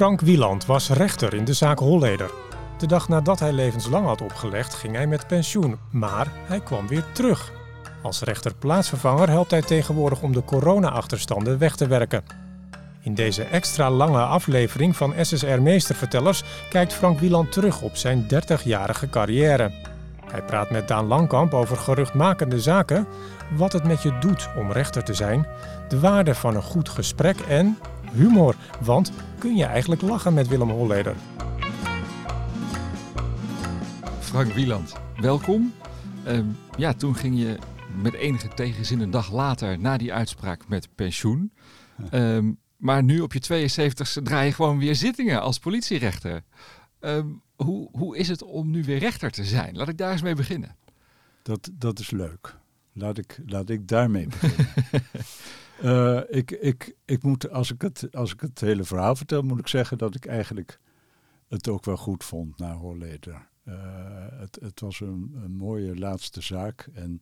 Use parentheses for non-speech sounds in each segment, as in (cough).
Frank Wieland was rechter in de zaak Holleder. De dag nadat hij levenslang had opgelegd, ging hij met pensioen, maar hij kwam weer terug. Als rechter plaatsvervanger helpt hij tegenwoordig om de corona-achterstanden weg te werken. In deze extra lange aflevering van SSR Meestervertellers kijkt Frank Wieland terug op zijn 30-jarige carrière. Hij praat met Daan Langkamp over geruchtmakende zaken, wat het met je doet om rechter te zijn, de waarde van een goed gesprek en humor. Want kun je eigenlijk lachen met Willem Holleder? Frank Wieland, welkom. Ehm, ja, toen ging je met enige tegenzin een dag later na die uitspraak met pensioen. Ehm, maar nu op je 72 draai je gewoon weer zittingen als politierechter. Ehm, hoe, hoe is het om nu weer rechter te zijn? Laat ik daar eens mee beginnen. Dat, dat is leuk. Laat ik, laat ik daarmee beginnen. (laughs) uh, ik, ik, ik moet, als ik, het, als ik het hele verhaal vertel, moet ik zeggen dat ik eigenlijk het ook wel goed vond na Holleder. Uh, het, het was een, een, mooie laatste zaak. En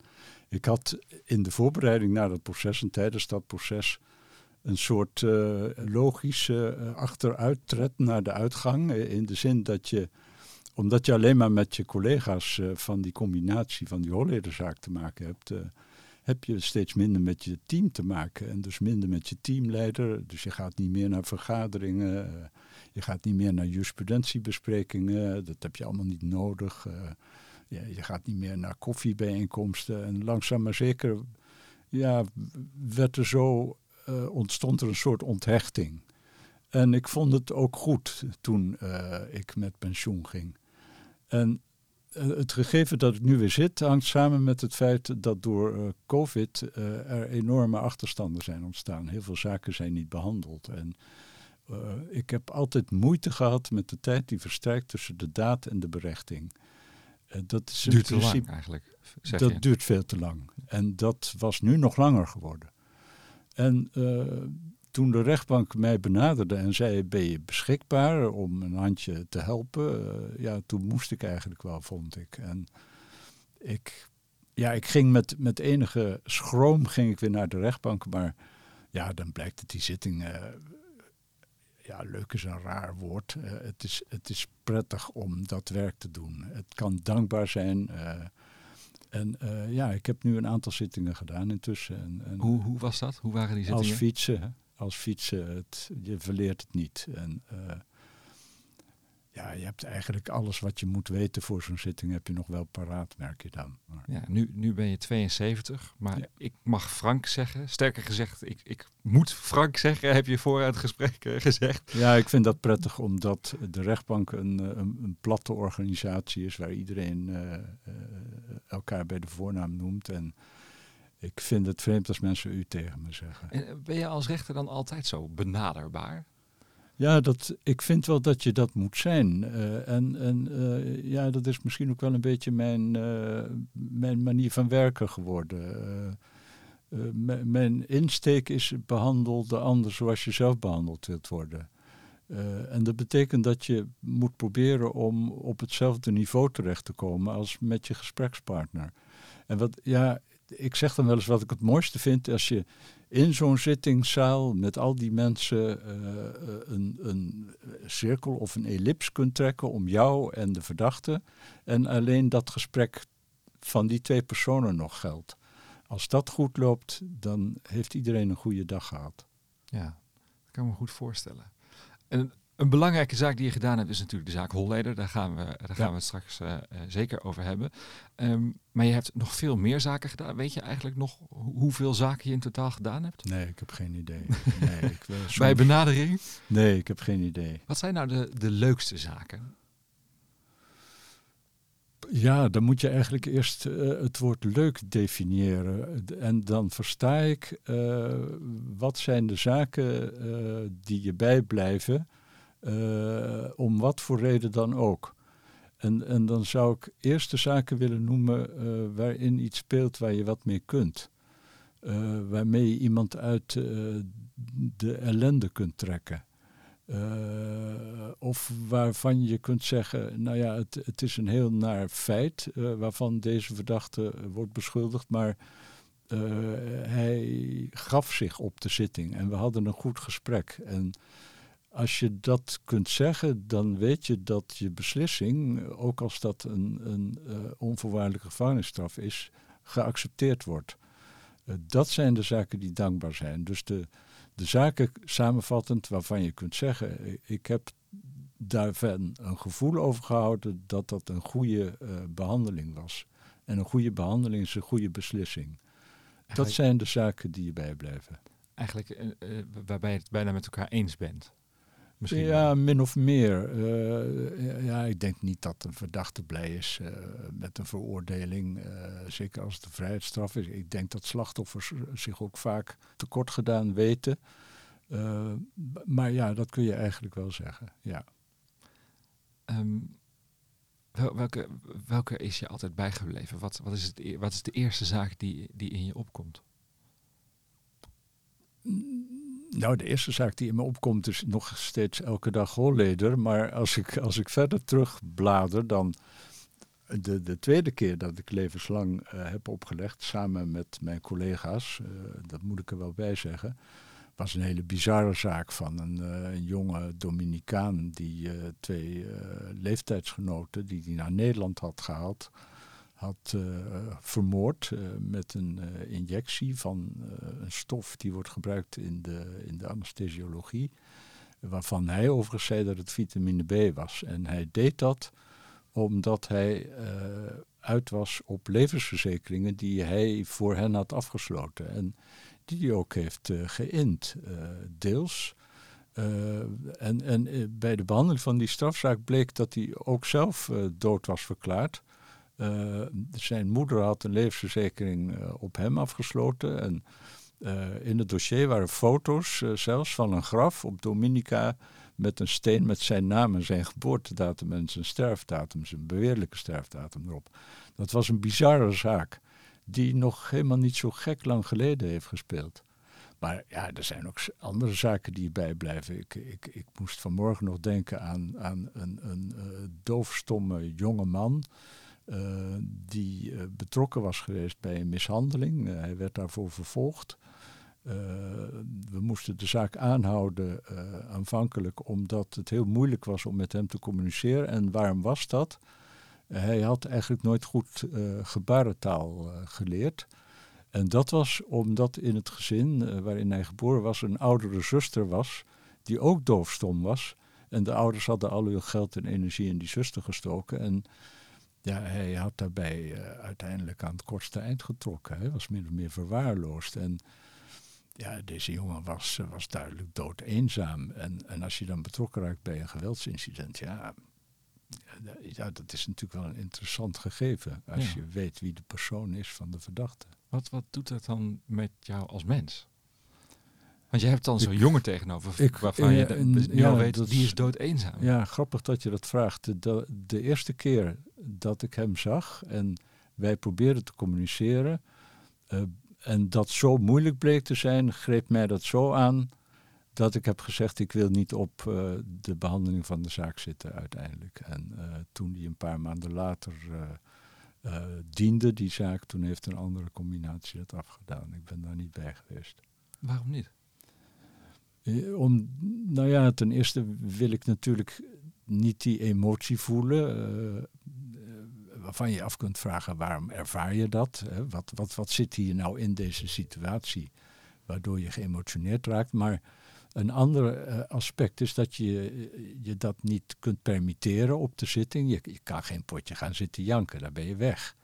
ik had in de voorbereiding naar dat proces en tijdens dat proces een soort uh, logische achteruittred naar de uitgang. In de zin dat je, omdat je alleen maar met je collega's van die combinatie van die Hollederzaak te maken hebt, heb je steeds minder met je team te maken. En dus minder met je teamleider. Dus je gaat niet meer naar vergaderingen. Je gaat niet meer naar jurisprudentiebesprekingen. Dat heb je allemaal niet nodig. Ja, je gaat niet meer naar koffiebijeenkomsten. En langzaam maar zeker ja, werd er zo uh, ontstond er een soort onthechting. En ik vond het ook goed toen ik met pensioen ging. En het gegeven dat ik nu weer zit hangt samen met het feit dat door COVID er enorme achterstanden zijn ontstaan. Heel veel zaken zijn niet behandeld. En ik heb altijd moeite gehad met de tijd die verstrijkt tussen de daad en de berechting. dat is duurt principe, te lang eigenlijk. Zeg dat je. duurt veel te lang. En dat was nu nog langer geworden. En toen de rechtbank mij benaderde en zei: Ben je beschikbaar om een handje te helpen? Uh, ja, toen moest ik eigenlijk wel, vond ik. En ik, ja, ik ging met, met enige schroom ging ik weer naar de rechtbank. Maar ja, dan blijkt dat die zitting. Uh, ja, leuk is een raar woord. het, is, het is prettig om dat werk te doen. Het kan dankbaar zijn. En uh, ja, ik heb nu een aantal zittingen gedaan intussen. En, en hoe, hoe was dat? Hoe waren die zittingen? Als fietsen. Als fietsen, het, je verleert het niet. En uh, ja, je hebt eigenlijk alles wat je moet weten voor zo'n zitting heb je nog wel paraat, merk je dan. Maar ja, nu, nu ben je 72, maar ja. ik mag Frank zeggen. Sterker gezegd, ik, ik moet Frank zeggen, heb je voor het gesprek uh, (laughs) gezegd. Ja, ik vind dat prettig omdat de rechtbank een, een, een platte organisatie is waar iedereen uh, uh, elkaar bij de voornaam noemt. En ik vind het vreemd als mensen u tegen me zeggen. En ben je als rechter dan altijd zo benaderbaar? Ja, dat, ik vind wel dat je dat moet zijn. Uh, en en uh, ja, dat is misschien ook wel een beetje mijn, uh, mijn manier van werken geworden. mijn insteek is behandel de ander zoals je zelf behandeld wilt worden. en dat betekent dat je moet proberen om op hetzelfde niveau terecht te komen als met je gesprekspartner. En wat, ja, ik zeg dan wel eens wat ik het mooiste vind als je in zo'n zittingszaal met al die mensen uh, een, een, cirkel of een ellips kunt trekken om jou en de verdachte. En alleen dat gesprek van die twee personen nog geldt. Als dat goed loopt, dan heeft iedereen een goede dag gehad. Ja, dat kan ik me goed voorstellen. En een belangrijke zaak die je gedaan hebt is natuurlijk de zaak Holleder. Daar gaan we, daar gaan we het straks uh, uh, zeker over hebben. Um, maar je hebt nog veel meer zaken gedaan. Weet je eigenlijk nog hoeveel zaken je in totaal gedaan hebt? Nee, ik heb geen idee. (laughs) Nee, ik, uh, soms... Bij benadering? Nee, ik heb geen idee. Wat zijn nou de, de leukste zaken? Ja, dan moet je eigenlijk eerst het woord leuk definiëren. En dan versta ik wat zijn de zaken die je bijblijven om wat voor reden dan ook. En, en dan zou ik eerst de zaken willen noemen uh, waarin iets speelt waar je wat mee kunt. Uh, waarmee je iemand uit de ellende kunt trekken. of waarvan je kunt zeggen, nou ja, het, het is een heel naar feit waarvan deze verdachte wordt beschuldigd, maar hij gaf zich op de zitting en we hadden een goed gesprek. En als je dat kunt zeggen, dan weet je dat je beslissing, ook als dat een, een uh, onvoorwaardelijke gevangenisstraf is, geaccepteerd wordt. Uh, dat zijn de zaken die dankbaar zijn. Dus de, de zaken samenvattend waarvan je kunt zeggen, ik heb daarvan een gevoel over gehouden dat dat een goede uh, behandeling was. En een goede behandeling is een goede beslissing. Dat zijn de zaken die je bijblijven. Eigenlijk uh, waarbij je het bijna met elkaar eens bent. Misschien ja, min of meer. Uh, ja, ik denk niet dat een verdachte blij is met een veroordeling. zeker als het een vrijheidsstraf is. Ik denk dat slachtoffers zich ook vaak tekort gedaan weten. maar ja, dat kun je eigenlijk wel zeggen. Ja. Um, welke, welke is je altijd bijgebleven? Wat, wat, is, het, e-, wat is de eerste zaak die, die in je opkomt? Nou, de eerste zaak die in me opkomt is nog steeds elke dag Holleder. Maar als ik, als ik verder terugblader, dan de, de tweede keer dat ik levenslang uh, heb opgelegd, samen met mijn collega's, uh, dat moet ik er wel bij zeggen, was een hele bizarre zaak van een, uh, een jonge Dominicaan die twee leeftijdsgenoten die hij naar Nederland had gehaald, had uh, vermoord uh, met een uh, injectie van een stof die wordt gebruikt in de, in de anesthesiologie. Waarvan hij overigens zei dat het vitamine B was. En hij deed dat omdat hij uit was op levensverzekeringen die hij voor hen had afgesloten. En die hij ook heeft geïnd, deels. en, en bij de behandeling van die strafzaak bleek dat hij ook zelf dood was verklaard. Uh, zijn moeder had een levensverzekering uh, op hem afgesloten. En uh, in het dossier waren foto's zelfs van een graf op Dominica met een steen met zijn naam en zijn geboortedatum en zijn sterfdatum, zijn beweerlijke sterfdatum erop. Dat was een bizarre zaak die nog helemaal niet zo gek lang geleden heeft gespeeld. Maar ja, er zijn ook andere zaken die bijblijven. Ik, ik, ik moest vanmorgen nog denken aan, aan een, een doofstomme jonge man die uh, betrokken was geweest bij een mishandeling. Uh, hij werd daarvoor vervolgd. we moesten de zaak aanhouden aanvankelijk omdat het heel moeilijk was om met hem te communiceren. En waarom was dat? hij had eigenlijk nooit goed gebarentaal geleerd. En dat was omdat in het gezin waarin hij geboren was een oudere zuster was die ook doofstom was. En de ouders hadden al hun geld en energie in die zuster gestoken. En ja, hij had daarbij uh, uiteindelijk aan het kortste eind getrokken. Hij was min of meer verwaarloosd. En ja, deze jongen was, uh, was duidelijk dood eenzaam. En, en als je dan betrokken raakt bij een geweldsincident, ja, ja, dat is natuurlijk wel een interessant gegeven. Als ja. je weet wie de persoon is van de verdachte. Wat, wat doet dat dan met jou als mens? Want je hebt dan zo'n jongen tegenover ik, waarvan je nu ja, al weet, dat die is dood eenzaam. Ja, grappig dat je dat vraagt. De, de, eerste keer dat ik hem zag en wij probeerden te communiceren... Uh, en dat zo moeilijk bleek te zijn, greep mij dat zo aan... dat ik heb gezegd, ik wil niet op uh, de behandeling van de zaak zitten uiteindelijk. En toen die een paar maanden later diende, die zaak... toen heeft een andere combinatie dat afgedaan. Ik ben daar niet bij geweest. Waarom niet? Eh, om, nou ja, ten eerste wil ik natuurlijk niet die emotie voelen. Waarvan je af kunt vragen waarom ervaar je dat? Hè? Wat, wat, wat zit hier nou in deze situatie waardoor je geëmotioneerd raakt? Maar een ander uh, aspect is dat je je dat niet kunt permitteren op de zitting. Je, kan geen potje gaan zitten janken, dan ben je weg.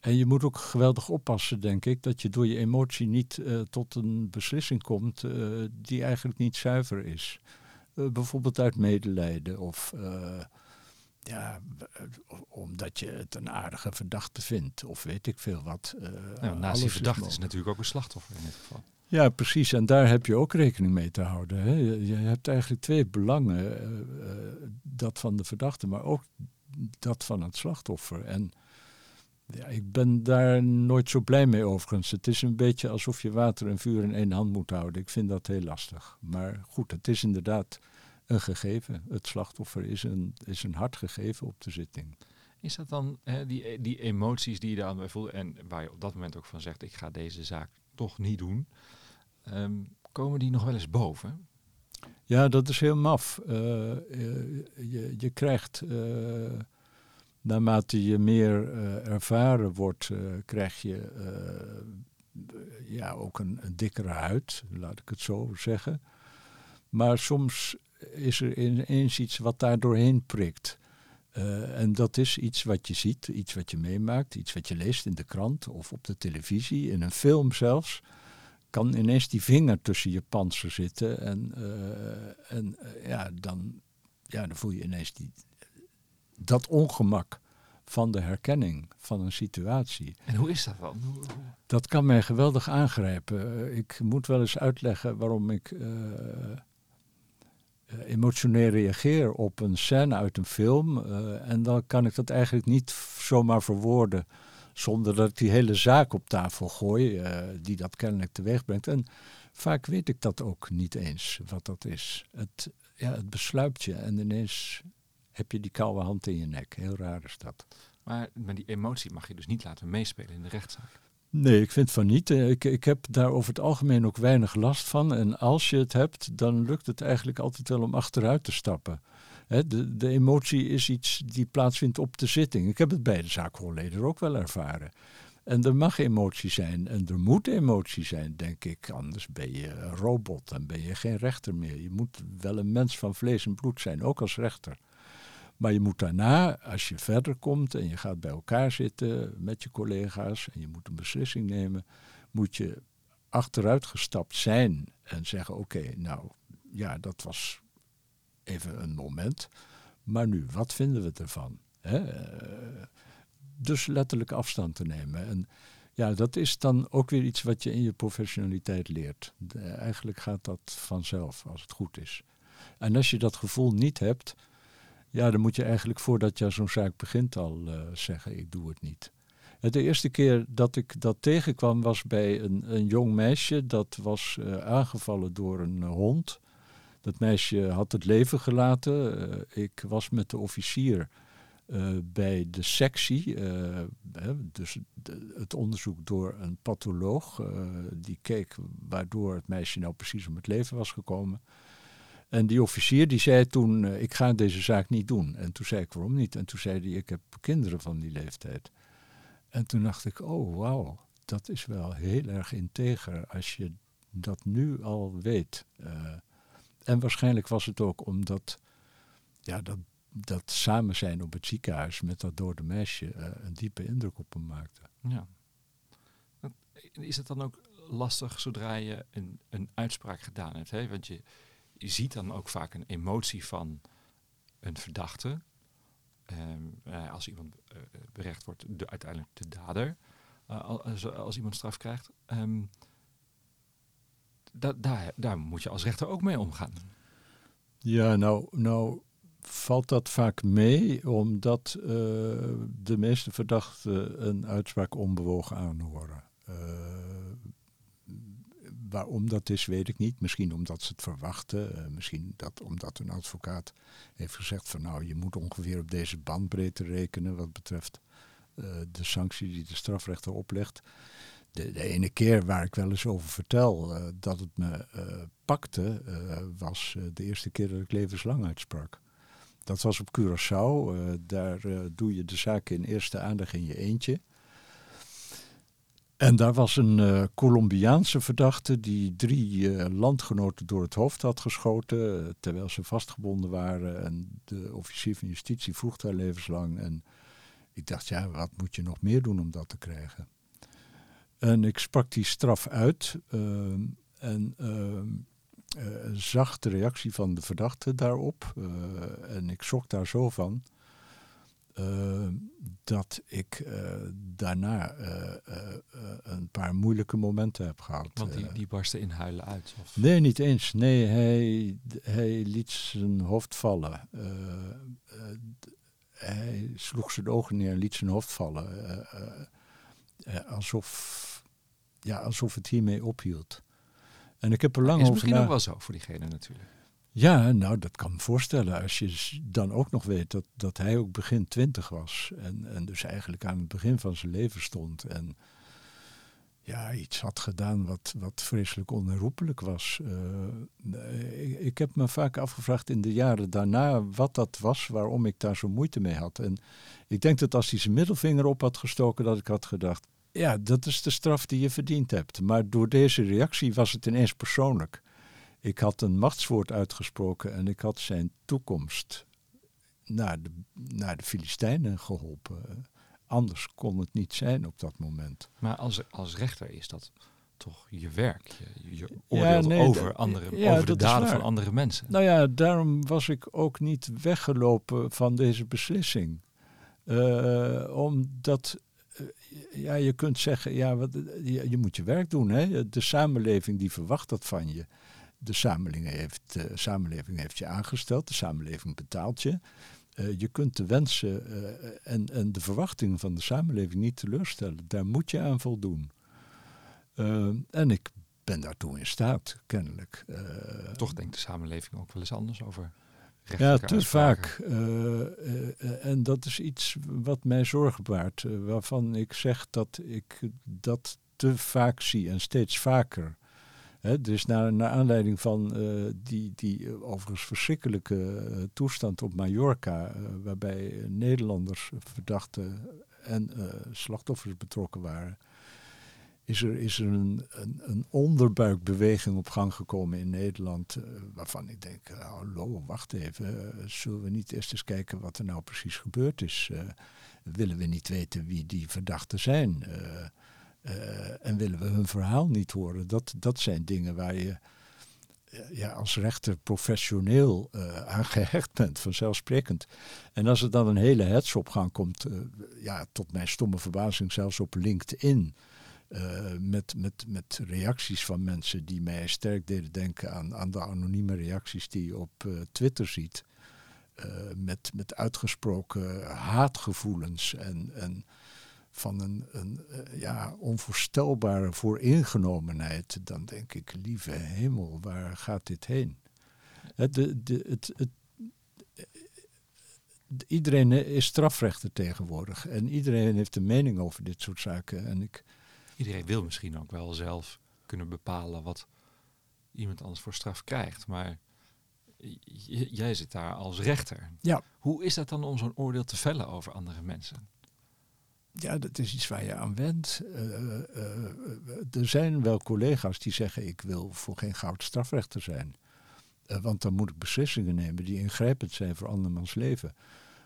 En je moet ook geweldig oppassen, denk ik, dat je door je emotie niet uh, tot een beslissing komt die eigenlijk niet zuiver is. Bijvoorbeeld uit medelijden of ja, omdat je het een aardige verdachte vindt of weet ik veel wat. nou, naast die verdachte is, natuurlijk ook een slachtoffer in dit geval. Ja, precies. En daar heb je ook rekening mee te houden. Hè. Je, hebt eigenlijk twee belangen. dat van de verdachte, maar ook dat van het slachtoffer. En ja, ik ben daar nooit zo blij mee overigens. Het is een beetje alsof je water en vuur in één hand moet houden. Ik vind dat heel lastig. Maar goed, het is inderdaad een gegeven. Het slachtoffer is een, is een hard gegeven op de zitting. Is dat dan hè, die, die emoties die je dan bij voelt en waar je op dat moment ook van zegt, ik ga deze zaak toch niet doen, um, komen die nog wel eens boven? Ja, dat is heel maf. Uh, je, je krijgt, uh, naarmate je meer uh, ervaren wordt, krijg je ja, ook een, een, dikkere huid, laat ik het zo zeggen. Maar soms is er ineens iets wat daar doorheen prikt. en dat is iets wat je ziet, iets wat je meemaakt, iets wat je leest in de krant of op de televisie, in een film zelfs kan ineens die vinger tussen je panzer zitten. En, uh, en uh, ja, dan, ja, dan voel je ineens die, dat ongemak van de herkenning van een situatie. En hoe is dat dan? Dat kan mij geweldig aangrijpen. Ik moet wel eens uitleggen waarom ik emotioneel reageer op een scène uit een film. en dan kan ik dat eigenlijk niet zomaar verwoorden zonder dat ik die hele zaak op tafel gooi, uh, die dat kennelijk teweeg brengt. En vaak weet ik dat ook niet eens, wat dat is. Het, ja, het besluipt je en ineens heb je die koude hand in je nek. Heel raar is dat. Maar, maar die emotie mag je dus niet laten meespelen in de rechtszaak. Nee, ik vind van niet. Eh, ik, ik heb daar over het algemeen ook weinig last van. En als je het hebt, dan lukt het eigenlijk altijd wel om achteruit te stappen de, de emotie is iets die plaatsvindt op de zitting. Ik heb het bij de zaakhoorleder ook wel ervaren. En er mag emotie zijn en er moet emotie zijn, denk ik. Anders ben je een robot en ben je geen rechter meer. Je moet wel een mens van vlees en bloed zijn, ook als rechter. Maar je moet daarna, als je verder komt en je gaat bij elkaar zitten met je collega's en je moet een beslissing nemen, moet je achteruit gestapt zijn en zeggen: Oké, nou ja, dat was even een moment. Maar nu, wat vinden we ervan? Hè? Dus letterlijk afstand te nemen. En ja, dat is dan ook weer iets wat je in je professionaliteit leert. eigenlijk gaat dat vanzelf, als het goed is. En als je dat gevoel niet hebt, ja, dan moet je eigenlijk voordat je zo'n zaak begint al uh, zeggen, ik doe het niet. De eerste keer dat ik dat tegenkwam was bij een, een jong meisje. Dat was uh, aangevallen door een hond. Dat meisje had het leven gelaten. Ik was met de officier bij de sectie, dus het onderzoek door een patholoog, die keek waardoor het meisje nou precies om het leven was gekomen. En die officier die zei toen, ik ga deze zaak niet doen. En toen zei ik, waarom niet? En toen zei hij, ik heb kinderen van die leeftijd. En toen dacht ik, oh wauw, dat is wel heel erg integer als je dat nu al weet. En waarschijnlijk was het ook omdat ja, dat, dat samen zijn op het ziekenhuis met dat dode meisje uh, een diepe indruk op hem maakte. Ja. Is het dan ook lastig zodra je een, een uitspraak gedaan hebt? Hè? Want je, je ziet dan ook vaak een emotie van een verdachte. Um, als iemand uh, berecht wordt, de, uiteindelijk de dader. Als, als, iemand straf krijgt. Da daar, daar moet je als rechter ook mee omgaan. Ja, nou, nou valt dat vaak mee, omdat de meeste verdachten een uitspraak onbewogen aanhoren. Uh, waarom dat is, weet ik niet. Misschien omdat ze het verwachten. Uh, misschien dat, omdat een advocaat heeft gezegd van nou, je moet ongeveer op deze bandbreedte rekenen wat betreft de sanctie die de strafrechter oplegt de, de, ene keer waar ik wel eens over vertel uh, dat het me pakte, was de eerste keer dat ik levenslang uitsprak. Dat was op Curaçao. daar doe je de zaak in eerste aandacht in je eentje. En daar was een Colombiaanse verdachte die drie landgenoten door het hoofd had geschoten terwijl ze vastgebonden waren. En de officier van justitie vroeg daar levenslang. En ik dacht, ja, wat moet je nog meer doen om dat te krijgen? En ik sprak die straf uit en eh, zag de reactie van de verdachte daarop. Eh, en ik schrok daar zo van ehm, dat ik eh, daarna een paar moeilijke momenten heb gehad. Want die, die barstte in huilen uit? Of? Nee, niet eens. Nee, hij, hij liet zijn hoofd vallen. hij sloeg zijn ogen neer en liet zijn hoofd vallen. alsof ja, alsof het hiermee ophield. En ik heb er lang is over misschien ook wel zo voor diegene natuurlijk. Ja, nou, dat kan me voorstellen. Als je dan ook nog weet dat, dat hij ook begin twintig was. En, en dus eigenlijk aan het begin van zijn leven stond. En ja, iets had gedaan wat, wat vreselijk onherroepelijk was. Uh, ik, ik, heb me vaak afgevraagd in de jaren daarna wat dat was, waarom ik daar zo moeite mee had. En ik denk dat als hij zijn middelvinger op had gestoken, dat ik had gedacht, ja, dat is de straf die je verdiend hebt. Maar door deze reactie was het ineens persoonlijk. Ik had een machtswoord uitgesproken en ik had zijn toekomst naar de, naar de Filistijnen geholpen. Anders kon het niet zijn op dat moment. Maar als, als rechter is dat toch je werk? Je, je oordeelt over, andere, ja, over de daden van andere mensen. Nou ja, daarom was ik ook niet weggelopen van deze beslissing. Uh, omdat uh, ja, je kunt zeggen, ja, wat, je, je, moet je werk doen. Hè? De samenleving die verwacht dat van je. De samenleving heeft, de samenleving heeft je aangesteld, de samenleving betaalt je. Uh, je kunt de wensen uh, en, en de verwachtingen van de samenleving niet teleurstellen. Daar moet je aan voldoen. Uh, en ik ben daartoe in staat, kennelijk. Toch denkt de samenleving ook wel eens anders over ja, te vaak. en dat is iets wat mij zorgen baart. waarvan ik zeg dat ik dat te vaak zie en steeds vaker dus naar, aanleiding van uh, die, die uh, overigens verschrikkelijke uh, toestand op Mallorca, waarbij Nederlanders, verdachten en slachtoffers betrokken waren, is er, is er een, een, een onderbuikbeweging op gang gekomen in Nederland, waarvan ik denk, hallo, wacht even, zullen we niet eerst eens kijken wat er nou precies gebeurd is? willen we niet weten wie die verdachten zijn? Uh, en willen we hun verhaal niet horen? Dat, dat zijn dingen waar je uh, ja, als rechter professioneel uh, aan (laughs) gehecht bent, vanzelfsprekend. En als er dan een hele hetsopgang komt, ja, tot mijn stomme verbazing zelfs op LinkedIn, met, met, met reacties van mensen die mij sterk deden denken aan, aan de anonieme reacties die je op Twitter ziet. met, met uitgesproken haatgevoelens en, en van een, een uh, ja, onvoorstelbare vooringenomenheid, dan denk ik, lieve hemel, waar gaat dit heen? Het, de, de, het, het, iedereen is strafrechter tegenwoordig en iedereen heeft een mening over dit soort zaken. En ik, iedereen wil misschien ook wel zelf kunnen bepalen wat iemand anders voor straf krijgt, maar jij zit daar als rechter. Ja. Hoe is dat dan om zo'n oordeel te vellen over andere mensen? Ja, dat is iets waar je aan wendt. Uh, uh, er zijn wel collega's die zeggen: ik wil voor geen goud strafrechter zijn. Want dan moet ik beslissingen nemen die ingrijpend zijn voor andermans leven.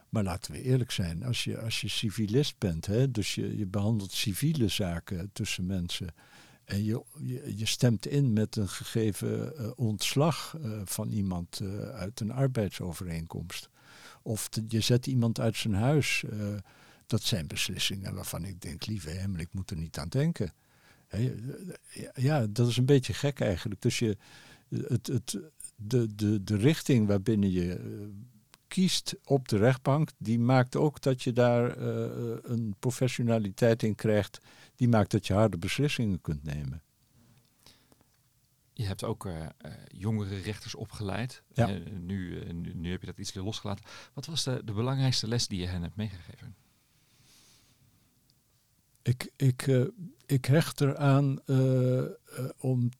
Maar laten we eerlijk zijn, als je, als je civilist bent, hè, dus je, je behandelt civiele zaken tussen mensen. En je, je stemt in met een gegeven ontslag van iemand uit een arbeidsovereenkomst. Of je zet iemand uit zijn huis dat zijn beslissingen waarvan ik denk, lieve hemel, ik moet er niet aan denken. ja, dat is een beetje gek eigenlijk. Dus je, het, het, de, de, de richting waarbinnen je eh, kiest op de rechtbank, die maakt ook dat je daar uh, een professionaliteit in krijgt. Die maakt dat je harde beslissingen kunt nemen. Je hebt ook uh, jongere rechters opgeleid. Ja. nu, nu, nu, heb je dat iets losgelaten. Wat was de, de belangrijkste les die je hen hebt meegegeven? Ik, ik, uh, ik hecht eraan uh, uh, om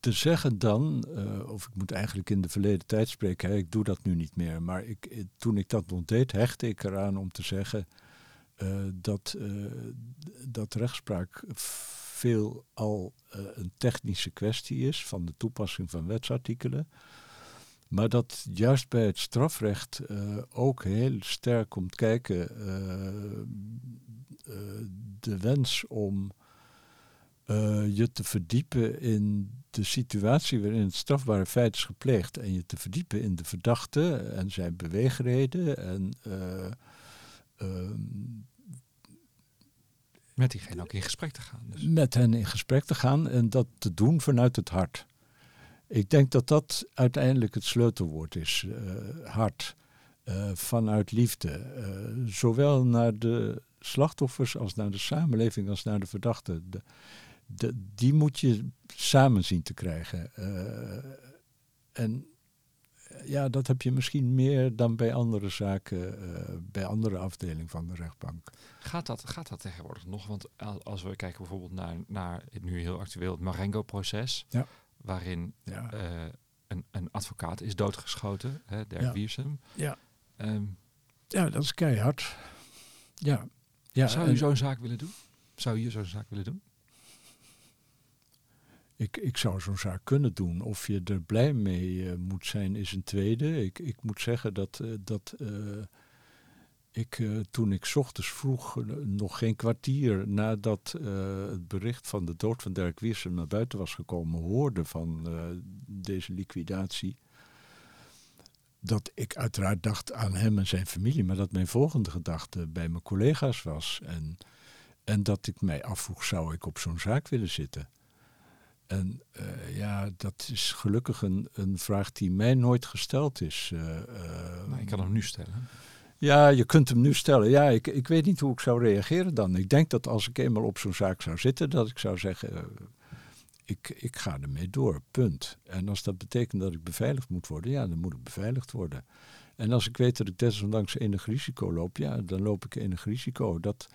te zeggen dan, of ik moet eigenlijk in de verleden tijd spreken, hè, ik doe dat nu niet meer, maar ik, toen ik dat nog deed, hechtte ik eraan om te zeggen dat, dat rechtspraak veel al een technische kwestie is van de toepassing van wetsartikelen. Maar dat juist bij het strafrecht uh, ook heel sterk komt kijken uh, uh, de wens om je te verdiepen in de situatie waarin het strafbare feit is gepleegd. En je te verdiepen in de verdachte en zijn beweegreden. En, ehm, met diegene ook in gesprek te gaan. Dus. Met hen in gesprek te gaan en dat te doen vanuit het hart. Ik denk dat dat uiteindelijk het sleutelwoord is. Uh, hart. Uh, vanuit liefde. Uh, zowel naar de slachtoffers als naar de samenleving als naar de verdachten. De, de, die moet je samen zien te krijgen. en ja, dat heb je misschien meer dan bij andere zaken, uh, bij andere afdelingen van de rechtbank. Gaat dat, gaat dat tegenwoordig nog? Want als we kijken bijvoorbeeld naar, naar het nu heel actueel het Marengo-proces, ja. Waarin ja. Uh, een, een, advocaat is doodgeschoten, hè, Dirk ja. Wiersum. Ja. Um, ja, dat is keihard. Ja. ja Zou u zo'n zaak willen doen? Zou je zo'n zaak willen doen? Ik, ik zou zo'n zaak kunnen doen. Of je er blij mee uh, moet zijn, is een tweede. Ik, ik moet zeggen dat, uh, dat uh, ik toen ik ochtends vroeg, nog geen kwartier nadat het bericht van de dood van Dirk Wiersum naar buiten was gekomen, hoorde van deze liquidatie. Dat ik uiteraard dacht aan hem en zijn familie, maar dat mijn volgende gedachte bij mijn collega's was. En, en dat ik mij afvroeg, zou ik op zo'n zaak willen zitten? En uh, ja, dat is gelukkig een, een vraag die mij nooit gesteld is. Uh, maar ik kan hem nu stellen. Ja, je kunt hem nu stellen. Ja, ik, ik weet niet hoe ik zou reageren dan. Ik denk dat als ik eenmaal op zo'n zaak zou zitten, dat ik zou zeggen, ik, ik ga ermee door, punt. En als dat betekent dat ik beveiligd moet worden, ja, dan moet ik beveiligd worden. En als ik weet dat ik desondanks enig risico loop, ja, dan loop ik enig risico. Dat,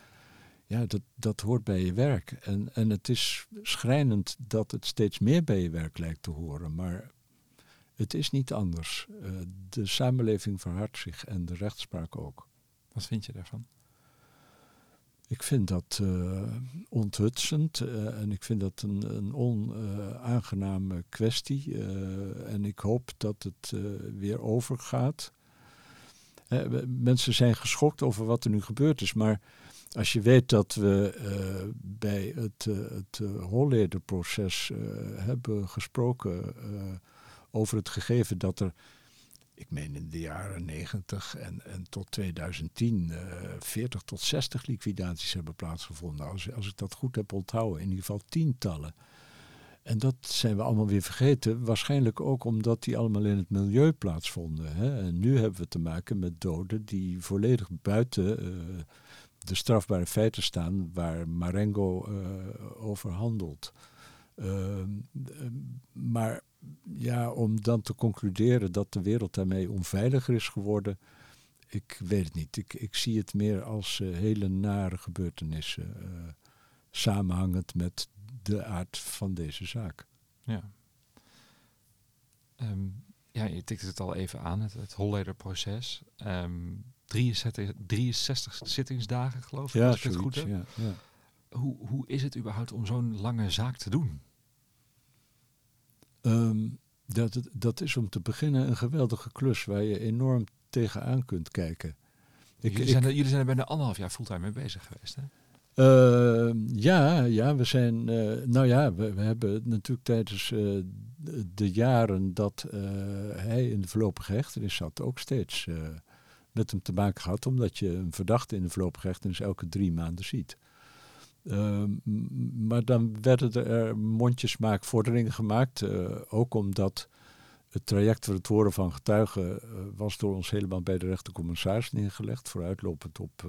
ja, dat, dat hoort bij je werk. En, en het is schrijnend dat het steeds meer bij je werk lijkt te horen. Maar het is niet anders. Uh, de samenleving verhardt zich en de rechtspraak ook. Wat vind je daarvan? Ik vind dat uh, onthutsend uh, en ik vind dat een, een onaangename kwestie. en ik hoop dat het weer overgaat. mensen zijn geschokt over wat er nu gebeurd is, maar als je weet dat we bij het, uh, het Holleder-proces hebben gesproken over het gegeven dat er, ik meen in de jaren 90 en, en tot 2010, 40 tot 60 liquidaties hebben plaatsgevonden. Als, als ik dat goed heb onthouden, in ieder geval tientallen. En dat zijn we allemaal weer vergeten. Waarschijnlijk ook omdat die allemaal in het milieu plaatsvonden. Hè? En nu hebben we te maken met doden die volledig buiten uh, de strafbare feiten staan waar Marengo uh, over handelt. Uh, maar ja, om dan te concluderen dat de wereld daarmee onveiliger is geworden, ik weet het niet. Ik, ik zie het meer als uh, hele nare gebeurtenissen, samenhangend met de aard van deze zaak. Ja. Um, ja, je tikte het al even aan, het, het Holleder-proces. Um, 63, 63 zittingsdagen, geloof ik, ja, als ik het goed heb. Ja, ja. Hoe, hoe is het überhaupt om zo'n lange zaak te doen? Um, dat, dat is om te beginnen een geweldige klus waar je enorm tegenaan kunt kijken. Ik, jullie, zijn er, jullie zijn er bijna anderhalf jaar fulltime mee bezig geweest, hè? Uh, ja, ja, we zijn. Uh, nou ja, we, we, hebben natuurlijk tijdens uh, de jaren dat hij in de voorlopige hechtenis zat ook steeds met hem te maken gehad, omdat je een verdachte in de voorlopige hechtenis elke drie maanden ziet. Maar dan werden er mondjesmaakvorderingen gemaakt, ook omdat het traject voor het horen van getuigen was door ons helemaal bij de rechtercommissaris neergelegd, vooruitlopend op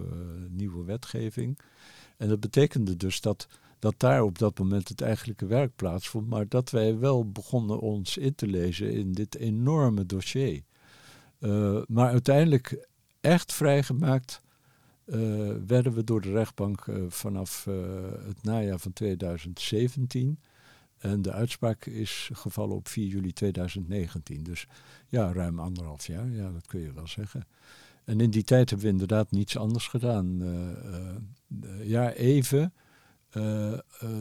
nieuwe wetgeving. En dat betekende dus dat, dat daar op dat moment het eigenlijke werk plaatsvond, maar dat wij wel begonnen ons in te lezen in dit enorme dossier. Maar uiteindelijk echt vrijgemaakt uh, werden we door de rechtbank uh, vanaf het najaar van 2017. En de uitspraak is gevallen op 4 juli 2019. Dus ja, ruim anderhalf jaar, ja, dat kun je wel zeggen. En in die tijd hebben we inderdaad niets anders gedaan. Ja, even.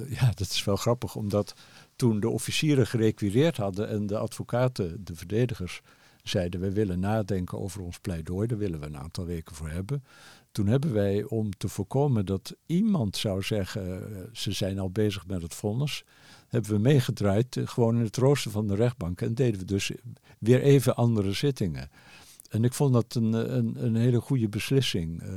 Ja, dat is wel grappig, omdat toen de officieren gerequireerd hadden en de advocaten, de verdedigers, zeiden: We willen nadenken over ons pleidooi, daar willen we een aantal weken voor hebben. Toen hebben wij, om te voorkomen dat iemand zou zeggen: Ze zijn al bezig met het vonnis, hebben we meegedraaid, gewoon in het rooster van de rechtbank. En deden we dus weer even andere zittingen. En ik vond dat een, een, een hele goede beslissing. Uh,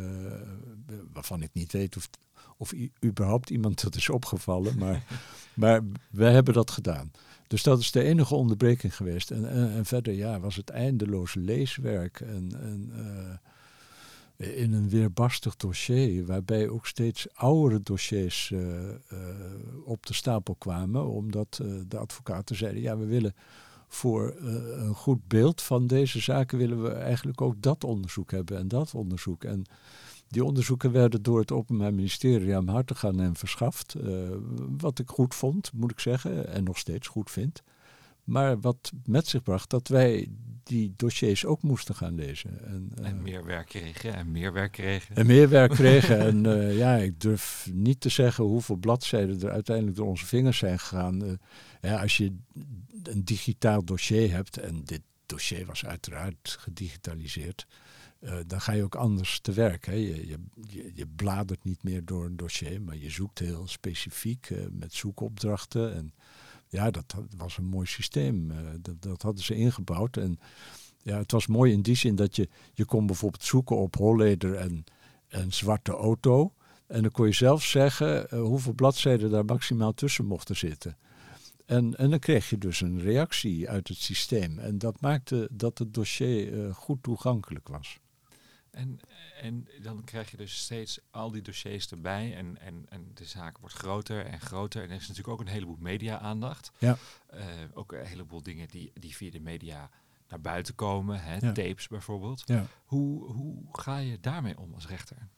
waarvan ik niet weet of, of überhaupt iemand dat is opgevallen. Maar, (laughs) maar we hebben dat gedaan. Dus dat is de enige onderbreking geweest. En, en, en verder ja, was het eindeloos leeswerk. En, en uh, in een weerbarstig dossier. Waarbij ook steeds oudere dossiers uh, op de stapel kwamen. Omdat de advocaten zeiden, ja we willen voor een goed beeld van deze zaken willen we eigenlijk ook dat onderzoek hebben en dat onderzoek. En die onderzoeken werden door het Openbaar Ministerie aan harte gaan en verschaft. wat ik goed vond, moet ik zeggen, en nog steeds goed vind. Maar wat met zich bracht dat wij die dossiers ook moesten gaan lezen. En, en eh, meer werk kregen en meer werk kregen. En meer werk kregen. (laughs) en uh, ja, ik durf niet te zeggen hoeveel bladzijden er uiteindelijk door onze vingers zijn gegaan. Uh, ja, als je een digitaal dossier hebt, en dit dossier was uiteraard gedigitaliseerd, dan ga je ook anders te werk. Hè. Je, je, je, bladert niet meer door een dossier, maar je zoekt heel specifiek met zoekopdrachten. En ja, dat, was een mooi systeem. Uh, dat, dat, hadden ze ingebouwd. En ja, het was mooi in die zin dat je, je kon bijvoorbeeld zoeken op Holleder en, en Zwarte Auto. En dan kon je zelf zeggen uh, hoeveel bladzijden daar maximaal tussen mochten zitten. En, en dan kreeg je dus een reactie uit het systeem. En dat maakte dat het dossier uh, goed toegankelijk was. En, en dan krijg je dus steeds al die dossiers erbij en, en, en de zaak wordt groter en groter. En er is natuurlijk ook een heleboel media-aandacht. Ja. Uh, ook een heleboel dingen die, die via de media naar buiten komen, hè, tapes bijvoorbeeld. Ja. Hoe, hoe ga je daarmee om als rechter?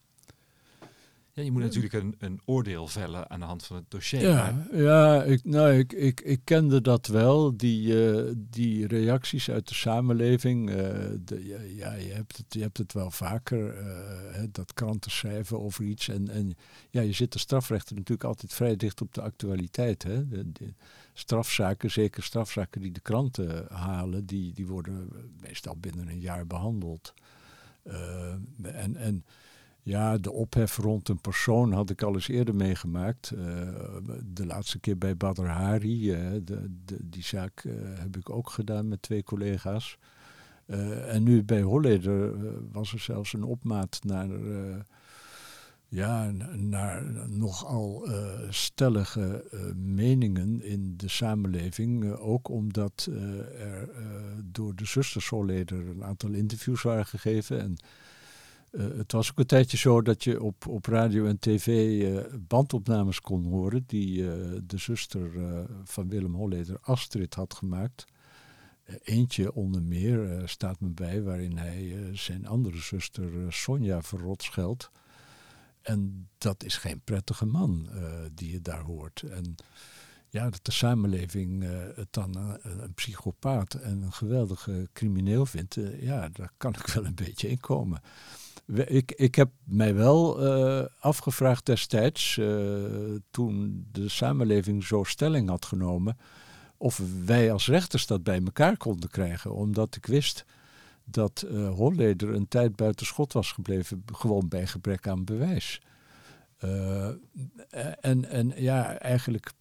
Ja, je moet natuurlijk een, een oordeel vellen aan de hand van het dossier. Ja, ja ik, nou, ik, ik, ik kende dat wel, die, uh, die reacties uit de samenleving. Uh, de, ja, je, hebt het, je hebt het wel vaker, uh, dat kranten schrijven over iets. En, en ja, je zit de strafrechter natuurlijk altijd vrij dicht op de actualiteit. Hè? De, de strafzaken, zeker strafzaken die de kranten halen, die, die worden meestal binnen een jaar behandeld. en... en ja, de ophef rond een persoon had ik al eens eerder meegemaakt. Uh, de laatste keer bij Badr Hari. Uh, de, die zaak uh, heb ik ook gedaan met twee collega's. en nu bij Holleder was er zelfs een opmaat naar, ja, naar nogal stellige meningen in de samenleving. ook omdat er door de zusters Holleder een aantal interviews waren gegeven. En uh, het was ook een tijdje zo dat je op, op radio en tv uh, bandopnames kon horen die uh, de zuster van Willem Holleder, Astrid, had gemaakt. eentje onder meer staat me bij waarin hij zijn andere zuster Sonja verrot scheldt. En dat is geen prettige man die je daar hoort. En ja, dat de samenleving het dan een, een, psychopaat en een geweldige crimineel vindt, ja, daar kan ik wel een beetje in komen ik, ik heb mij wel afgevraagd destijds, toen de samenleving zo stelling had genomen, of wij als rechters dat bij elkaar konden krijgen. Omdat ik wist dat Holleder een tijd buiten schot was gebleven, gewoon bij gebrek aan bewijs. en, en ja, eigenlijk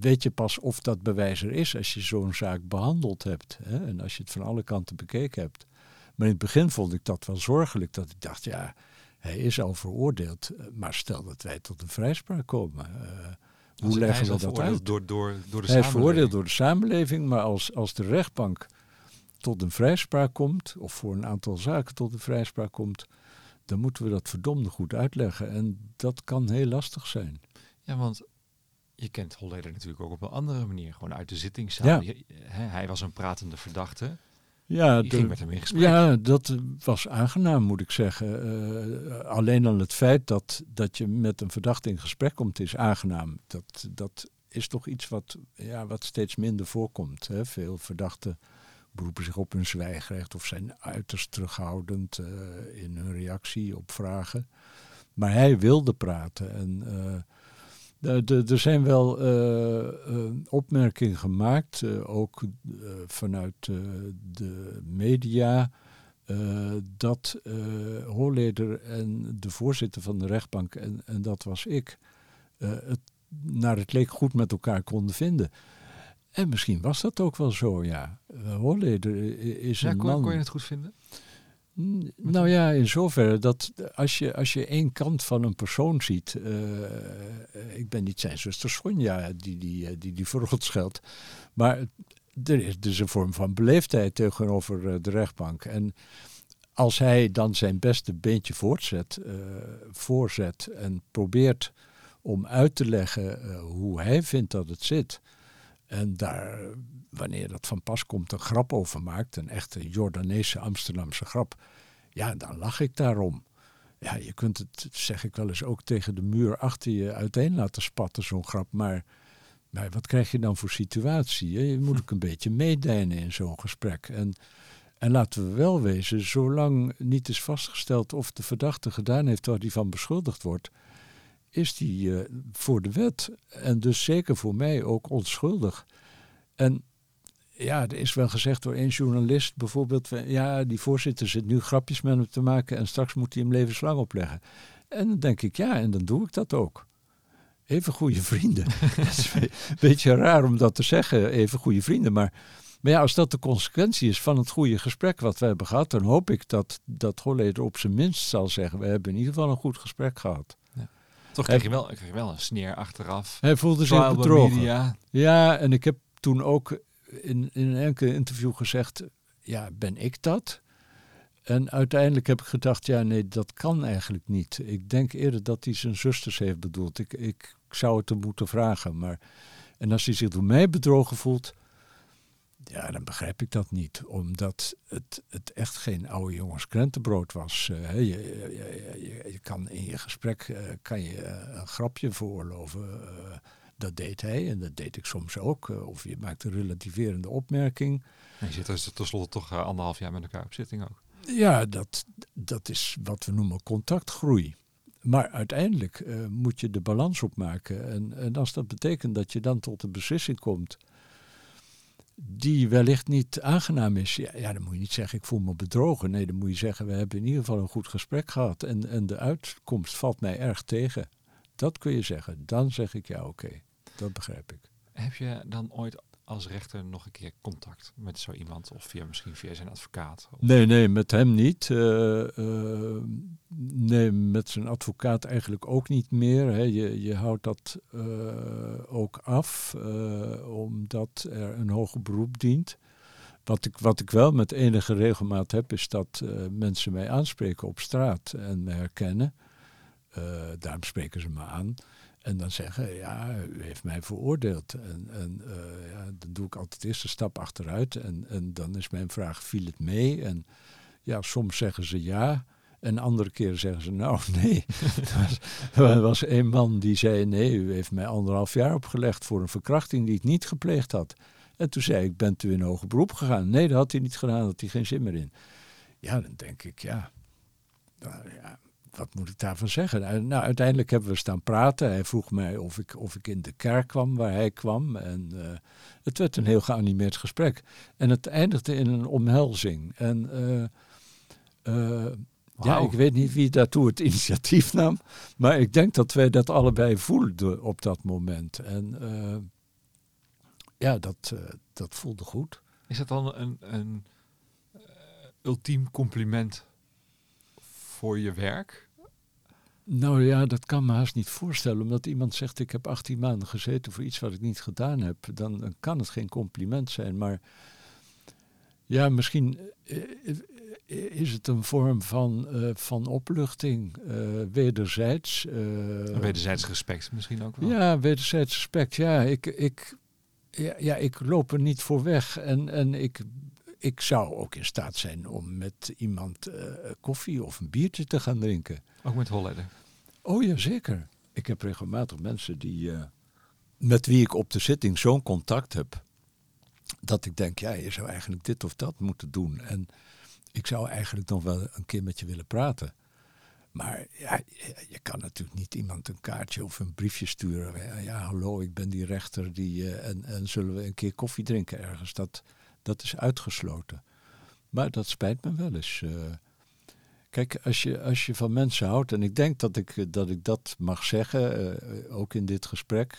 weet je pas of dat bewijs er is als je zo'n zaak behandeld hebt. Hè? En als je het van alle kanten bekeken hebt. Maar in het begin vond ik dat wel zorgelijk. Dat ik dacht, ja, hij is al veroordeeld. Eh, maar stel dat wij tot een vrijspraak komen. Uh, hoe leggen we dat uit? Door, door, door de hij is veroordeeld door de samenleving. Maar als, als de rechtbank tot een vrijspraak komt, of voor een aantal zaken tot een vrijspraak komt, dan moeten we dat verdomde goed uitleggen. En dat kan heel lastig zijn. Ja, want je kent Holleder natuurlijk ook op een andere manier, gewoon uit de zittingszaal. Ja. hij was een pratende verdachte. Ja, ging met hem in gesprek. Ja, dat was aangenaam, moet ik zeggen. Uh, alleen al het feit dat, dat je met een verdachte in gesprek komt, is aangenaam. Dat, dat is toch iets wat, ja, wat steeds minder voorkomt. Hè? Veel verdachten beroepen zich op hun zwijgrecht of zijn uiterst terughoudend uh, in hun reactie op vragen. Maar hij wilde praten en... Uh, er zijn wel uh, opmerkingen gemaakt, ook vanuit de media, dat Hoorleder en de voorzitter van de rechtbank, en, en dat was ik, het naar het leek goed met elkaar konden vinden. En misschien was dat ook wel zo, ja. Hoorleder is een man... Kon je het goed vinden? Nou ja, in zoverre dat als je, als je één kant van een persoon ziet. Uh, ik ben niet zijn zuster Sonja die die, eh, die, die scheldt. Maar er is dus een vorm van beleefdheid tegenover de rechtbank. En als hij dan zijn beste beentje voortzet, voorzet en probeert om uit te leggen hoe hij vindt dat het zit. En daar, wanneer dat van pas komt, een grap over maakt, een echte Jordaanese Amsterdamse grap, ja, dan lach ik daarom. Ja, je kunt het, zeg ik wel eens, ook tegen de muur achter je uiteen laten spatten, zo'n grap. Maar, maar wat krijg je dan voor situatie? Je moet ook een beetje meedijnen in zo'n gesprek. En, en laten we wel wezen, zolang niet is vastgesteld of de verdachte gedaan heeft waar hij van beschuldigd wordt, is die uh, voor de wet. En dus zeker voor mij ook onschuldig. En ja, er is wel gezegd door één journalist bijvoorbeeld, ja, die voorzitter zit nu grapjes met hem te maken en straks moet hij hem levenslang opleggen. En dan denk ik, ja, en dan doe ik dat ook. Even goede vrienden. (laughs) (laughs) Het is een beetje raar om dat te zeggen, even goede vrienden, maar, maar ja, als dat de consequentie is van het goede gesprek wat we hebben gehad, dan hoop ik dat, dat Holleder op zijn minst zal zeggen, we hebben in ieder geval een goed gesprek gehad. Toch kreeg je, wel, kreeg je wel een sneer achteraf. Hij voelde zich bedrogen. Ja, en ik heb toen ook in, in een enkel interview gezegd, ja, ben ik dat? En uiteindelijk heb ik gedacht, ja, nee, dat kan eigenlijk niet. Ik denk eerder dat hij zijn zusters heeft bedoeld. Ik, ik zou het hem moeten vragen. Maar, en als hij zich door mij bedrogen voelt, ja, dan begrijp ik dat niet. Omdat het, het echt geen oude jongens krentenbrood was. Uh, je, je, je, je, kan in je gesprek uh, kan je, uh, een grapje veroorloven. dat deed hij en dat deed ik soms ook. of je maakt een relativerende opmerking. En je zit er tenslotte toch anderhalf jaar met elkaar op zitting ook. Ja, dat, dat is wat we noemen contactgroei. Maar uiteindelijk moet je de balans opmaken. En, en als dat betekent dat je dan tot een beslissing komt die wellicht niet aangenaam is, ja, dan moet je niet zeggen ik voel me bedrogen. Nee, dan moet je zeggen we hebben in ieder geval een goed gesprek gehad en, en de uitkomst valt mij erg tegen. Dat kun je zeggen. Dan zeg ik ja, oké, dat begrijp ik. Heb je dan ooit als rechter nog een keer contact met zo iemand? Of via, misschien via zijn advocaat? Nee, nee, met hem niet. Uh, uh, nee, met zijn advocaat eigenlijk ook niet meer. Hè. Je, je houdt dat uh, ook af, omdat er een hoger beroep dient. Wat ik, wat ik wel met enige regelmaat heb, is dat mensen mij aanspreken op straat en me herkennen. daarom spreken ze me aan. En dan zeggen, ja, u heeft mij veroordeeld. En, en uh, ja, dan doe ik altijd eerst een stap achteruit. En, en dan is mijn vraag, viel het mee? En ja, soms zeggen ze ja. En andere keren zeggen ze, nou (laughs) nee. er was een man die zei, nee, u heeft mij anderhalf jaar opgelegd voor een verkrachting die ik niet gepleegd had. En toen zei ik, bent u in hoger beroep gegaan? Nee, dat had hij niet gedaan, had hij geen zin meer in. Ja, dan denk ik, ja, nou, ja wat moet ik daarvan zeggen? Nou, nou, uiteindelijk hebben we staan praten. Hij vroeg mij of ik, of ik in de kerk kwam waar hij kwam. En uh, het werd een heel geanimeerd gesprek. En het eindigde in een omhelzing. En uh, uh, ja, ik weet niet wie daartoe het initiatief nam. Maar ik denk dat wij dat allebei voelden op dat moment. En ja, dat, dat voelde goed. Is dat dan een, een ultiem compliment voor je werk? Nou ja, dat kan me haast niet voorstellen. Omdat iemand zegt, ik heb 18 maanden gezeten voor iets wat ik niet gedaan heb. Dan, dan kan het geen compliment zijn. Maar ja, misschien eh, eh, is het een vorm van, uh, van opluchting, uh, wederzijds. Uh, wederzijds respect misschien ook wel. Ja, wederzijds respect. Ja, ik, ik, ja, ja, ik loop er niet voor weg. En, en ik ik zou ook in staat zijn om met iemand koffie of een biertje te gaan drinken. Ook met Holleder? Oh ja, zeker. Ik heb regelmatig mensen die, uh, met wie ik op de zitting zo'n contact heb. Dat ik denk, ja, je zou eigenlijk dit of dat moeten doen. En ik zou eigenlijk nog wel een keer met je willen praten. Maar ja, je kan natuurlijk niet iemand een kaartje of een briefje sturen. Ja, hallo, ik ben die rechter die, uh, en, en zullen we een keer koffie drinken ergens. Dat, dat is uitgesloten. Maar dat spijt me wel eens. Uh, kijk, als je, als je van mensen houdt, en ik denk dat ik dat, ik dat mag zeggen, uh, ook in dit gesprek,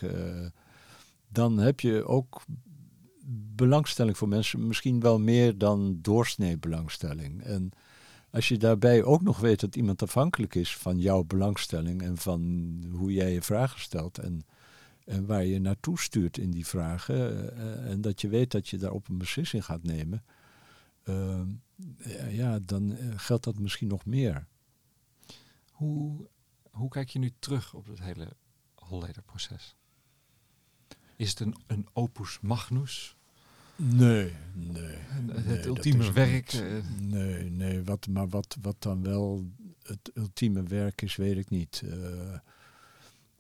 dan heb je ook belangstelling voor mensen, misschien wel meer dan doorsnee belangstelling. En als je daarbij ook nog weet dat iemand afhankelijk is van jouw belangstelling en van hoe jij je vragen stelt en en waar je naartoe stuurt in die vragen. En dat je weet dat je daarop een beslissing gaat nemen. Uh, ja, dan geldt dat misschien nog meer. Hoe, hoe kijk je nu terug op het hele Holleder-proces? Is het een, een opus magnus? Nee, nee. het nee, ultieme werk? niet. eh, Nee, nee wat, maar wat, wat dan wel het ultieme werk is, weet ik niet.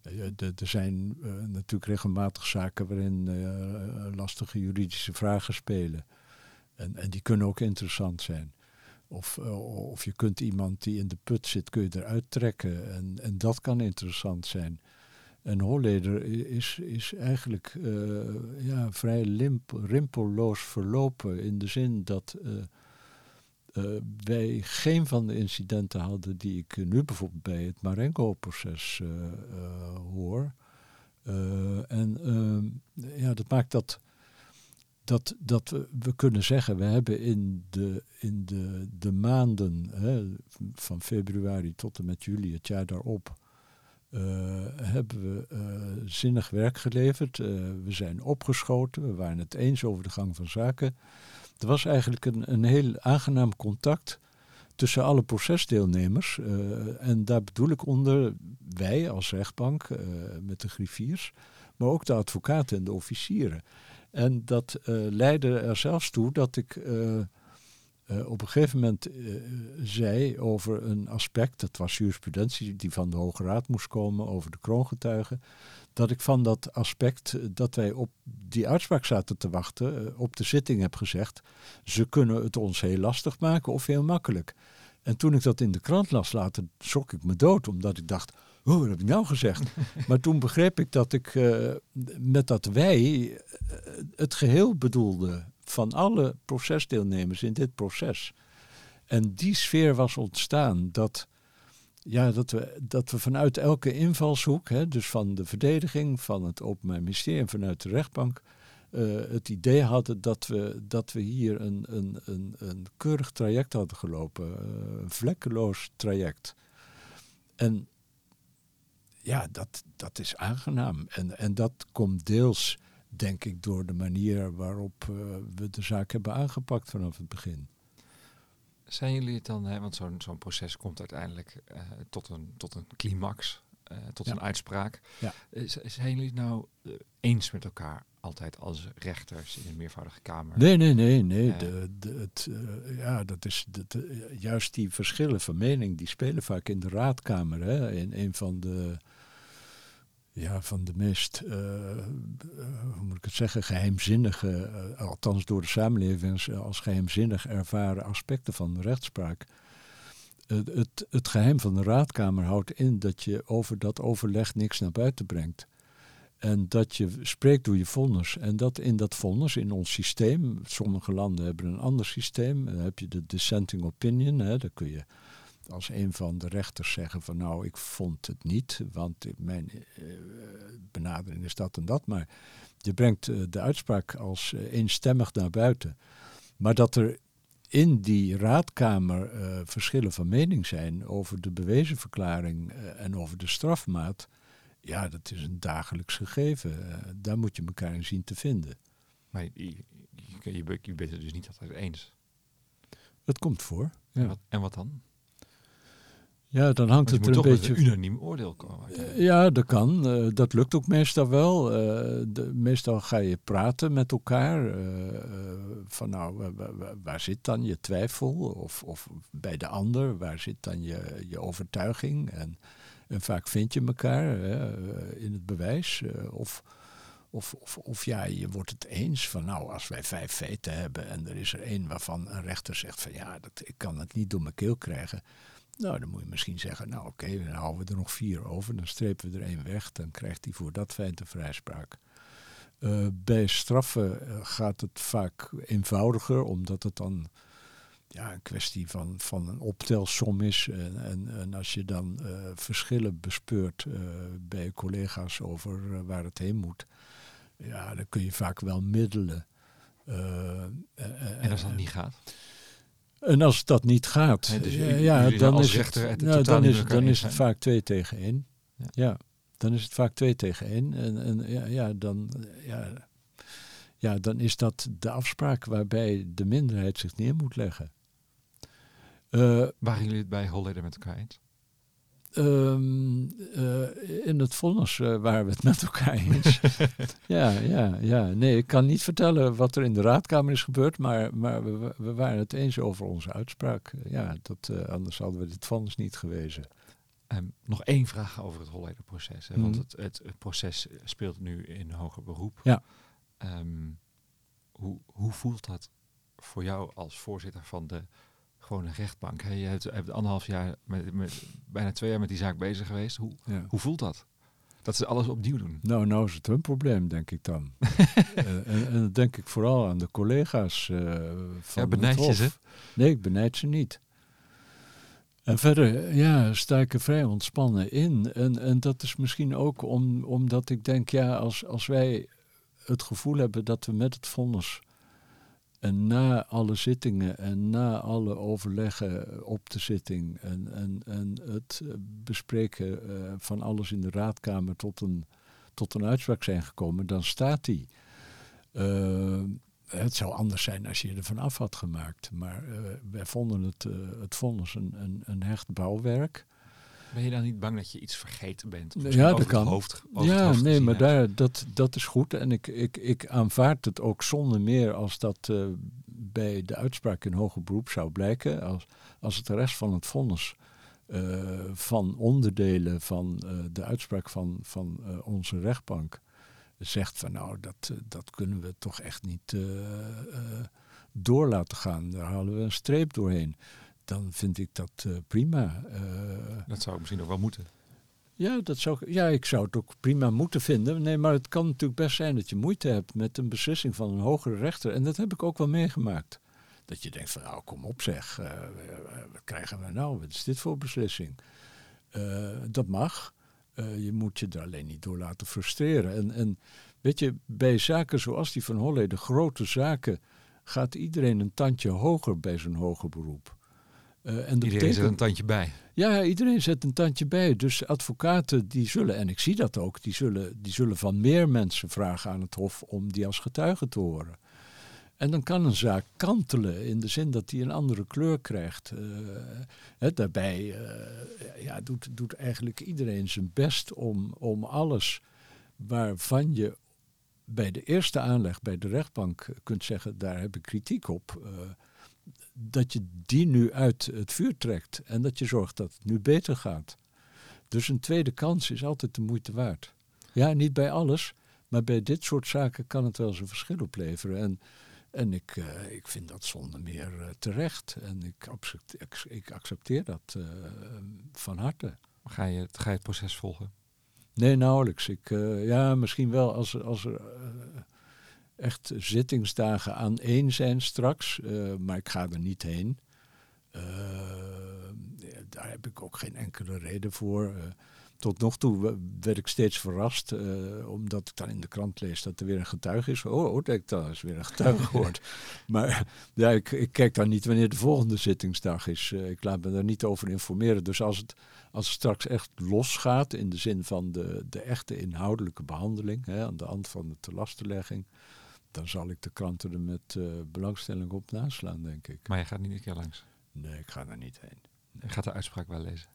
Eh, er zijn eh, natuurlijk regelmatig zaken waarin eh, lastige juridische vragen spelen. En, die kunnen ook interessant zijn. Of, eh, of je kunt iemand die in de put zit, kun je eruit trekken. En, en dat kan interessant zijn. En Holleder is, is eigenlijk eh, ja, vrij limp, rimpelloos verlopen in de zin dat eh, wij geen van de incidenten hadden die ik nu bijvoorbeeld bij het Marengo-proces hoor. En ehm, ja, dat maakt dat, dat, dat we, we kunnen zeggen, we hebben in de, in de, de maanden hè, van februari tot en met juli, het jaar daarop, eh, hebben we eh, zinnig werk geleverd. Eh, we zijn opgeschoten, we waren het eens over de gang van zaken. Er was eigenlijk een, een heel aangenaam contact tussen alle procesdeelnemers. en daar bedoel ik onder wij als rechtbank met de griffiers, maar ook de advocaten en de officieren. En dat eh, leidde er zelfs toe dat ik eh, eh, op een gegeven moment zei over een aspect, dat was jurisprudentie die van de Hoge Raad moest komen over de kroongetuigen, dat ik van dat aspect dat wij op die uitspraak zaten te wachten, op de zitting heb gezegd, ze kunnen het ons heel lastig maken of heel makkelijk. En toen ik dat in de krant las later, schrok ik me dood, omdat ik dacht, oh, wat heb ik nou gezegd? (laughs) maar toen begreep ik dat ik eh, met dat wij eh, het geheel bedoelde van alle procesdeelnemers in dit proces. En die sfeer was ontstaan dat, ja, dat, we, dat we vanuit elke invalshoek, hè, dus van de verdediging, van het Openbaar Ministerie en vanuit de rechtbank, eh, het idee hadden dat we, dat we hier een, een, een, een keurig traject hadden gelopen, een vlekkeloos traject. En ja, dat, dat is aangenaam. En, en dat komt deels, denk ik, door de manier waarop eh, we de zaak hebben aangepakt vanaf het begin. Zijn jullie het dan, hè, want zo'n zo'n proces komt uiteindelijk eh, tot, een, tot een climax, eh, tot Ja. een uitspraak. Ja. Zijn jullie het nou eens met elkaar altijd als rechters in een meervoudige kamer? Nee, nee, nee, nee. Ja. De, de, het, eh, ja, dat is juist die verschillen van mening, die spelen vaak in de raadkamer. Hè? In een van de, ja, van de meest, eh, eh, hoe moet ik het zeggen, geheimzinnige, eh, althans door de samenleving als- als geheimzinnig ervaren aspecten van de rechtspraak. Het, het, het geheim van de raadkamer houdt in dat je over dat overleg niks naar buiten brengt. En dat je spreekt door je vonnis. En dat in dat vonnis, in ons systeem, sommige landen hebben een ander systeem. Dan heb je de dissenting opinion. Hè, dan kun je als een van de rechters zeggen van nou, ik vond het niet, want mijn eh, benadering is dat en dat. Maar je brengt eh, de uitspraak als eh, eenstemmig naar buiten. Maar dat er in die raadkamer verschillen van mening zijn over de bewezenverklaring eh, en over de strafmaat. Ja, dat is een dagelijks gegeven. Eh, daar moet je elkaar in zien te vinden. Maar je, je, je, je bent- het dus niet altijd eens. Het komt voor. En, Ja, wat, en wat dan? ja dan hangt het er een beetje... een unaniem oordeel komen. Eh. Ja, dat kan. Eh, dat lukt ook meestal wel. De, meestal ga je praten met elkaar. van nou, wa- wa- wa- waar, zit dan je twijfel? Of, of bij de ander, waar zit dan je, je overtuiging? En, en vaak vind je elkaar eh, in het bewijs. eh, of, of, of, of ja, je wordt het eens van nou, als wij vijf feiten hebben en er is er één waarvan een rechter zegt van ja, dat, ik kan het niet door mijn keel krijgen. Nou, dan moet je misschien zeggen, nou oké, dan houden we er nog vier over. Dan strepen we er één weg, dan krijgt hij voor dat feit een vrijspraak. Eh, bij straffen gaat het vaak eenvoudiger, omdat het dan ja, een kwestie van, van een optelsom is. En, en, en als je dan eh, verschillen bespeurt eh, bij je collega's over eh, waar het heen moet, ja, dan kun je vaak wel middelen. En als dat niet gaat? en als dat niet gaat, Nee, dus ja, dan, is het, nou, dan, is, dan het vaak twee tegen één. Ja. Ja. dan is het vaak twee tegen één. En, en ja, ja, dan, ja, ja, dan is dat de afspraak waarbij de minderheid zich neer moet leggen. Eh, Waren jullie het bij Holleder met elkaar eens? Ehm, eh, in het vonnis uh, waren we het met elkaar (laughs) eens. ja, ja, ja. Nee, ik kan niet vertellen wat er in de raadkamer is gebeurd, maar, maar we, we waren het eens over onze uitspraak. Ja, dat, uh, anders hadden we dit vonnis niet gewezen. Um, nog één vraag over het Holleder-proces. Mm. Want het, het, het, proces speelt nu in hoger beroep. Ja. Um, hoe, hoe voelt dat voor jou als voorzitter van de gewoon een rechtbank. Je hebt, hebt anderhalf jaar, met, met, bijna twee jaar met die zaak bezig geweest. Hoe, hoe voelt dat? Dat ze alles opnieuw doen? Nou, nou is het hun probleem, denk ik dan. uh, (laughs) en, en dan denk ik vooral aan de collega's uh, van ja, benijd je ze? Nee, ik benijd ze niet. En verder, ja, sta ik er vrij ontspannen in. En, en dat is misschien ook om, omdat ik denk, ja, als, als wij het gevoel hebben dat we met het vonnis en na alle zittingen en na alle overleggen op de zitting en, en, en het bespreken uh, van alles in de raadkamer tot een, tot een uitspraak zijn gekomen, dan staat die. Uh, het zou anders zijn als je er ervan af had gemaakt. Maar uh, wij vonden het, het vonnis een, een hecht bouwwerk. Ben je dan niet bang dat je iets vergeten bent? Of ja, dat kan. Hoofd, ja, nee, maar daar, dat, dat is goed. En ik, ik, ik aanvaard het ook zonder meer als dat uh, bij de uitspraak in hoger beroep zou blijken. Als, als het de rest van het vonnis uh, van onderdelen van uh, de uitspraak van, van onze rechtbank zegt van nou, dat, dat kunnen we toch echt niet door laten gaan. Daar halen we een streep doorheen dan vind ik dat uh, prima. Uh, dat zou misschien ook wel moeten. Ja, dat zou, ja, ik zou het ook prima moeten vinden. Nee, maar het kan natuurlijk best zijn dat je moeite hebt met een beslissing van een hogere rechter. En dat heb ik ook wel meegemaakt. Dat je denkt van, nou kom op zeg, uh, wat krijgen we nou? Wat is dit voor beslissing? dat mag. je moet je er alleen niet door laten frustreren. En, en weet je, bij zaken zoals die van Holley, de grote zaken, gaat iedereen een tandje hoger bij zijn hoger beroep. Uh, en iedereen betekent, zet een tandje bij. Ja, iedereen zet een tandje bij. Dus advocaten die zullen, en ik zie dat ook, die zullen, die zullen van meer mensen vragen aan het Hof om die als getuige te horen. En dan kan een zaak kantelen in de zin dat die een andere kleur krijgt. Uh, hè, daarbij uh, ja, doet, doet eigenlijk iedereen zijn best om, om alles waarvan je bij de eerste aanleg bij de rechtbank kunt zeggen, daar heb ik kritiek op dat je die nu uit het vuur trekt en dat je zorgt dat het nu beter gaat. Dus een tweede kans is altijd de moeite waard. Ja, niet bij alles, maar bij dit soort zaken kan het wel zijn verschil opleveren. En, en ik, uh, ik vind dat zonder meer uh, terecht. En ik, accepteer, ik accepteer dat uh, van harte. Ga je, ga je het proces volgen? Nee, nauwelijks. Ik, ja, misschien wel als, als er echt zittingsdagen aan één zijn straks, uh, maar ik ga er niet heen. Uh, daar heb ik ook geen enkele reden voor. Uh, tot nog toe werd ik steeds verrast, omdat ik dan in de krant lees dat er weer een getuige is. Oh, oh denk dat is weer een getuige gehoord. (laughs) maar ja, ik, ik, kijk dan niet wanneer de volgende zittingsdag is. ik laat me daar niet over informeren. Dus als het, als het straks echt losgaat, in de zin van de, de echte inhoudelijke behandeling, hè, aan de hand van de telastenlegging, dan zal ik de kranten er met uh, belangstelling op naslaan, denk ik. Maar je gaat niet een keer langs? Nee, ik ga er niet heen. Je gaat de uitspraak wel lezen?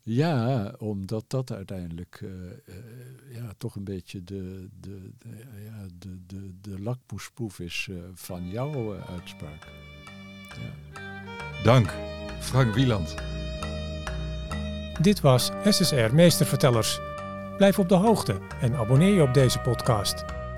Ja, omdat dat uiteindelijk uh, uh, ja, toch een beetje de, de, de, ja, de, de, de lakmoesproef is van jouw uitspraak. Ja. Dank, Frank Wieland. Dit was SSR Meestervertellers. Blijf op de hoogte en abonneer je op deze podcast.